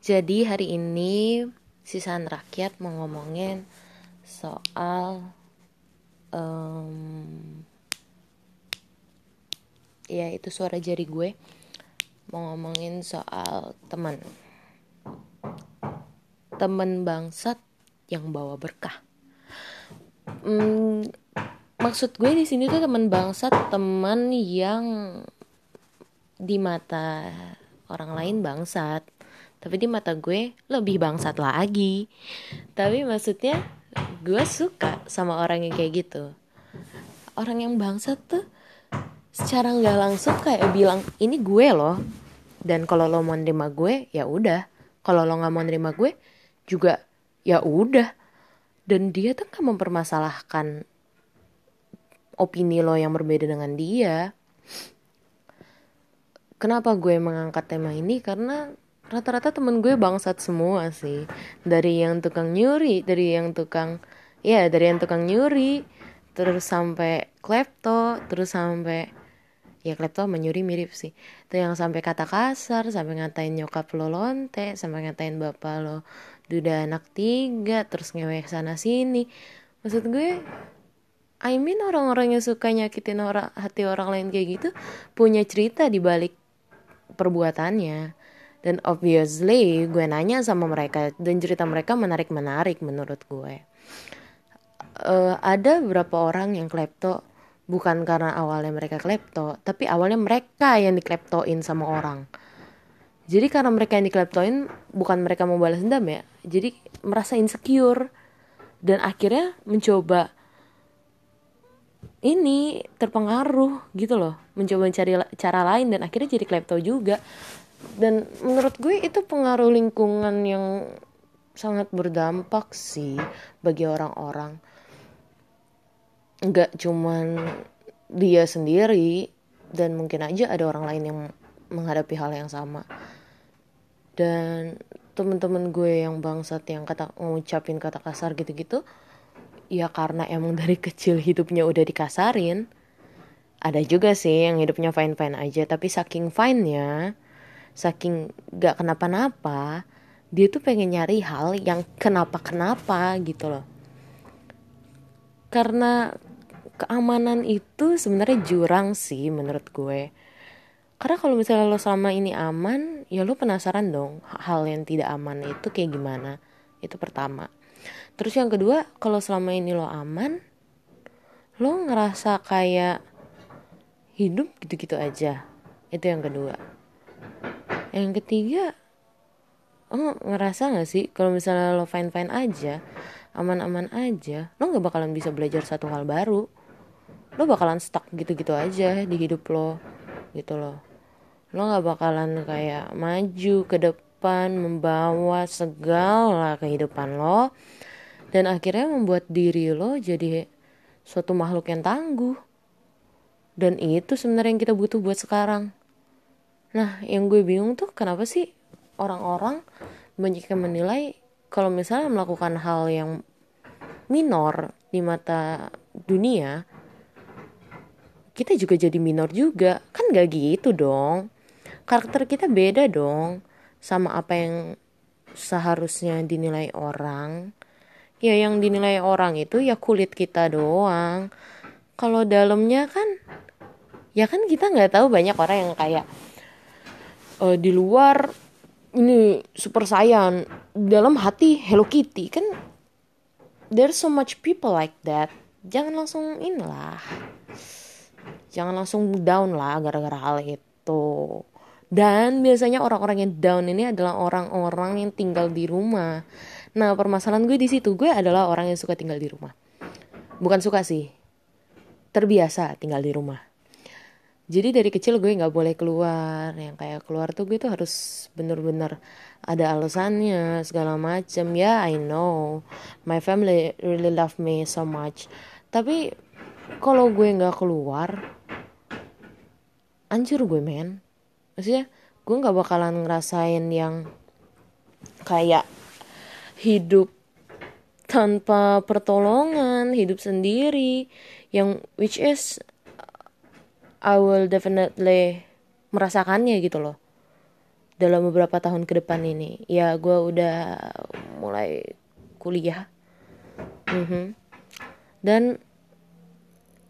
Jadi hari ini sisaan rakyat mau ngomongin soal um, ya itu suara jari gue mau ngomongin soal teman teman bangsat yang bawa berkah. Hmm, maksud gue di sini tuh teman bangsat teman yang di mata orang lain bangsat tapi di mata gue lebih bangsat lagi. Tapi maksudnya gue suka sama orang yang kayak gitu. Orang yang bangsat tuh secara nggak langsung kayak bilang ini gue loh. Dan kalau lo mau nerima gue ya udah. Kalau lo nggak mau nerima gue juga ya udah. Dan dia tuh nggak mempermasalahkan opini lo yang berbeda dengan dia. Kenapa gue mengangkat tema ini? Karena rata-rata temen gue bangsat semua sih. Dari yang tukang nyuri dari yang tukang ya dari yang tukang nyuri terus sampai klepto terus sampai ya klepto menyuri mirip sih. Itu yang sampai kata kasar sampai ngatain nyokap lo lonte sampai ngatain bapak lo duda anak tiga terus ngewek sana sini. Maksud gue I mean orang-orang yang suka nyakitin orang hati orang lain kayak gitu punya cerita di balik perbuatannya dan obviously gue nanya sama mereka dan cerita mereka menarik-menarik menurut gue. Uh, ada beberapa orang yang klepto bukan karena awalnya mereka klepto tapi awalnya mereka yang dikleptoin sama orang. Jadi karena mereka yang dikleptoin bukan mereka mau balas dendam ya jadi merasa insecure. Dan akhirnya mencoba ini terpengaruh gitu loh mencoba mencari cara lain dan akhirnya jadi klepto juga dan menurut gue itu pengaruh lingkungan yang sangat berdampak sih bagi orang-orang. Nggak cuman dia sendiri dan mungkin aja ada orang lain yang menghadapi hal yang sama. Dan temen-temen gue yang bangsat yang kata ngucapin kata kasar gitu-gitu ya karena emang dari kecil hidupnya udah dikasarin ada juga sih yang hidupnya fine fine aja. Tapi saking fine nya saking gak kenapa-napa dia tuh pengen nyari hal yang kenapa-kenapa gitu loh. Karena keamanan itu sebenarnya jurang sih menurut gue. Karena kalau misalnya lo selama ini aman ya lo penasaran dong hal yang tidak aman itu kayak gimana. Itu pertama. Terus yang kedua kalau selama ini lo aman lo ngerasa kayak hidup gitu-gitu aja. Itu yang kedua yang ketiga oh ngerasa gak sih kalau misalnya lo fine fine aja aman-aman aja lo nggak bakalan bisa belajar satu hal baru. Lo bakalan stuck gitu-gitu aja di hidup lo gitu loh. Lo nggak bakalan kayak maju ke depan membawa segala kehidupan lo dan akhirnya membuat diri lo jadi suatu makhluk yang tangguh. Dan itu sebenarnya yang kita butuh buat sekarang nah yang gue bingung tuh kenapa sih orang-orang banyak yang menilai kalau misalnya melakukan hal yang minor di mata dunia kita juga jadi minor juga. Kan gak gitu dong. Karakter kita beda dong sama apa yang seharusnya dinilai orang. Ya yang dinilai orang itu ya kulit kita doang. Kalau dalamnya kan ya kan kita nggak tahu banyak orang yang kayak uh, di luar ini super saiyan. Dalam hati Hello Kitty kan there's so much people like that. Jangan langsung inilah. Jangan langsung down lah gara-gara hal itu. Dan biasanya orang-orang yang down ini adalah orang-orang yang tinggal di rumah. Nah permasalahan gue di situ gue adalah orang yang suka tinggal di rumah. Bukan suka sih, terbiasa tinggal di rumah. Jadi dari kecil gue nggak boleh keluar, yang kayak keluar tuh gue tuh harus bener-bener ada alasannya segala macem. Ya yeah, I know, my family really love me so much. Tapi kalau gue nggak keluar, anjir gue men. Maksudnya gue nggak bakalan ngerasain yang kayak hidup tanpa pertolongan, hidup sendiri, yang which is I will definitely merasakannya gitu loh. dalam beberapa tahun ke depan ini. Ya gue udah mulai kuliah. Mm -hmm. dan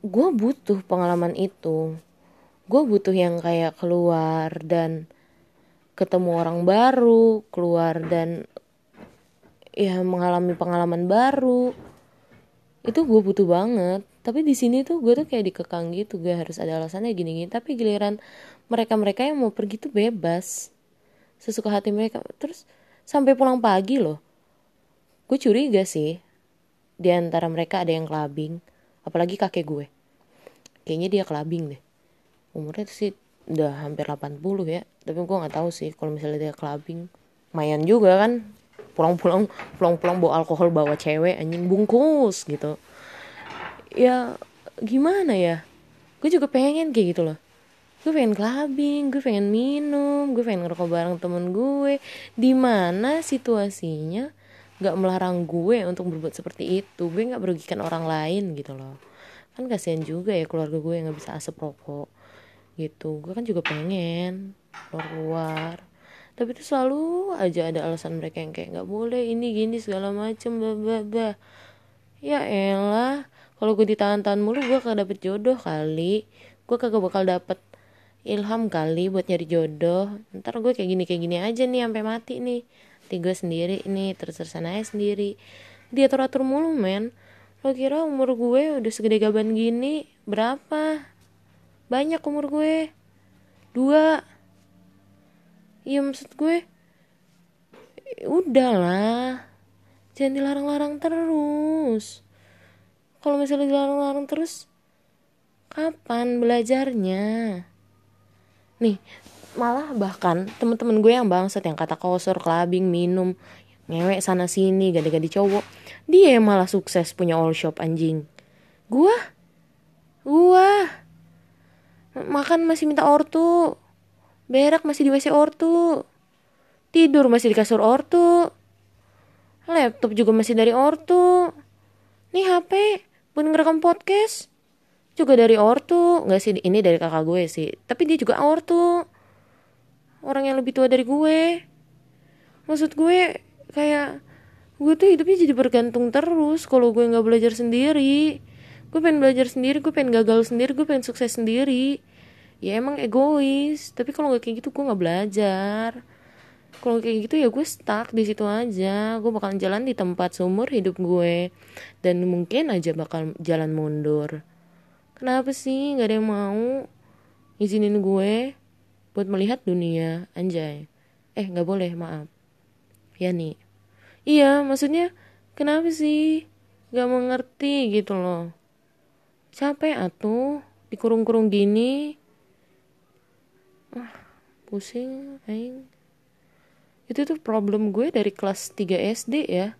gue butuh pengalaman itu. Gue butuh yang kayak keluar dan ketemu orang baru keluar dan ya mengalami pengalaman baru. Itu gue butuh banget tapi di sini tuh gue tuh kayak dikekang gitu gue harus ada alasannya gini gini tapi giliran mereka mereka yang mau pergi tuh bebas. Sesuka hati mereka. Terus sampai pulang pagi loh gue curiga sih di antara mereka ada yang kelabing apalagi kakek gue. Kayaknya dia kelabing deh. Umurnya tuh sih udah hampir 80 ya. Tapi gue nggak tahu sih kalau misalnya dia kelabing mayan juga kan pulang-pulang pulang-pulang bawa alkohol bawa cewek anjing bungkus gitu ya gimana ya? Gue juga pengen kayak gitu loh. Gue pengen clubbing gue pengen minum gue pengen ngerokok bareng temen gue. Di mana situasinya nggak melarang gue untuk berbuat seperti itu? Gue nggak merugikan orang lain gitu loh. Kan kasihan juga ya keluarga gue yang nggak bisa asap rokok gitu. Gue kan juga pengen keluar keluar. Tapi itu selalu aja ada alasan mereka yang kayak nggak boleh ini gini segala macem bla bla bla. Ya elah kalau gue ditahan-tahan mulu gue kagak dapet jodoh kali. Gue kagak bakal dapet ilham kali buat nyari jodoh. Ntar gue kayak gini kayak gini aja nih sampai mati nih. Tiga sendiri nih terus terusan aja sendiri. Dia atur atur mulu men. Lo kira umur gue udah segede gaban gini berapa? Banyak umur gue. Dua. Iya maksud gue udahlah. Jangan dilarang-larang terus kalau misalnya dilarang-larang terus kapan belajarnya? Nih malah bahkan temen-temen gue yang bangsat yang kata kosor kelabing minum ngewek sana sini gade-gade cowok dia malah sukses punya all shop anjing. Gua? Gua? Makan masih minta ortu berak masih di WC ortu tidur masih di kasur ortu laptop juga masih dari ortu nih HP buat ngerekam podcast. Juga dari ortu. Nggak sih ini dari kakak gue sih. Tapi dia juga ortu. Orang yang lebih tua dari gue. Maksud gue kayak gue tuh hidupnya jadi bergantung terus kalau gue nggak belajar sendiri. Gue pengen belajar sendiri gue pengen gagal sendiri gue pengen sukses sendiri. Ya emang egois. Tapi kalau nggak kayak gitu gue nggak belajar kalau kayak gitu ya gue stuck di situ aja gue bakal jalan di tempat seumur hidup gue dan mungkin aja bakal jalan mundur Kenapa sih nggak ada yang mau izinin gue buat melihat dunia anjay? Eh nggak boleh maaf. Ya nih. Iya maksudnya kenapa sih nggak mengerti gitu loh? Capek atuh dikurung-kurung gini. Ah, pusing aing. Itu tuh problem gue dari kelas 3 SD ya.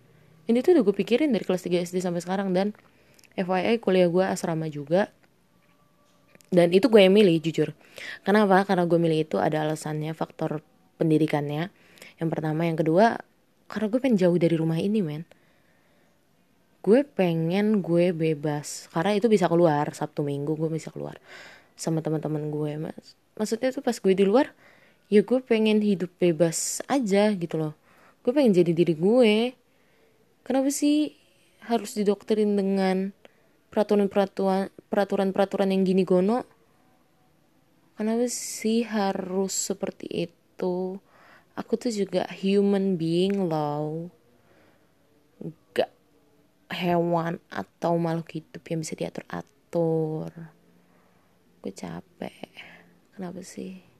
Ini tuh udah gue pikirin dari kelas 3 SD sampai sekarang. Dan FYI kuliah gue asrama juga. Dan itu gue yang milih jujur. Kenapa? Karena gue milih itu ada alasannya faktor pendidikannya. Yang pertama yang kedua karena gue pengen jauh dari rumah ini men. Gue pengen gue bebas. Karena itu bisa keluar sabtu minggu gue bisa keluar sama teman-teman gue mas. Maksudnya tuh pas gue di luar ya gue pengen hidup bebas aja gitu loh. Gue pengen jadi diri gue. Kenapa sih harus didoktrin dengan peraturan-peraturan peraturan-peraturan yang gini gono? Kenapa sih harus seperti itu? Aku tuh juga human being loh. Gak hewan atau makhluk hidup yang bisa diatur atur gue capek. Kenapa sih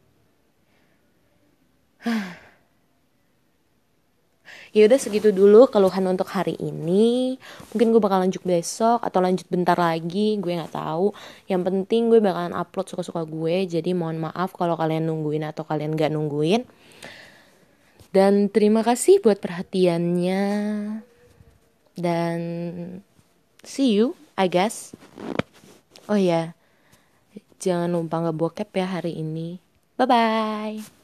ya udah segitu dulu keluhan untuk hari ini. Mungkin gue bakal lanjut besok atau lanjut bentar lagi gue nggak tahu. Yang penting gue bakalan upload suka-suka gue jadi mohon maaf kalau kalian nungguin atau kalian gak nungguin. Dan terima kasih buat perhatiannya. Dan see you I guess. Oh ya yeah. jangan lupa nggak bokep ya hari ini. Bye bye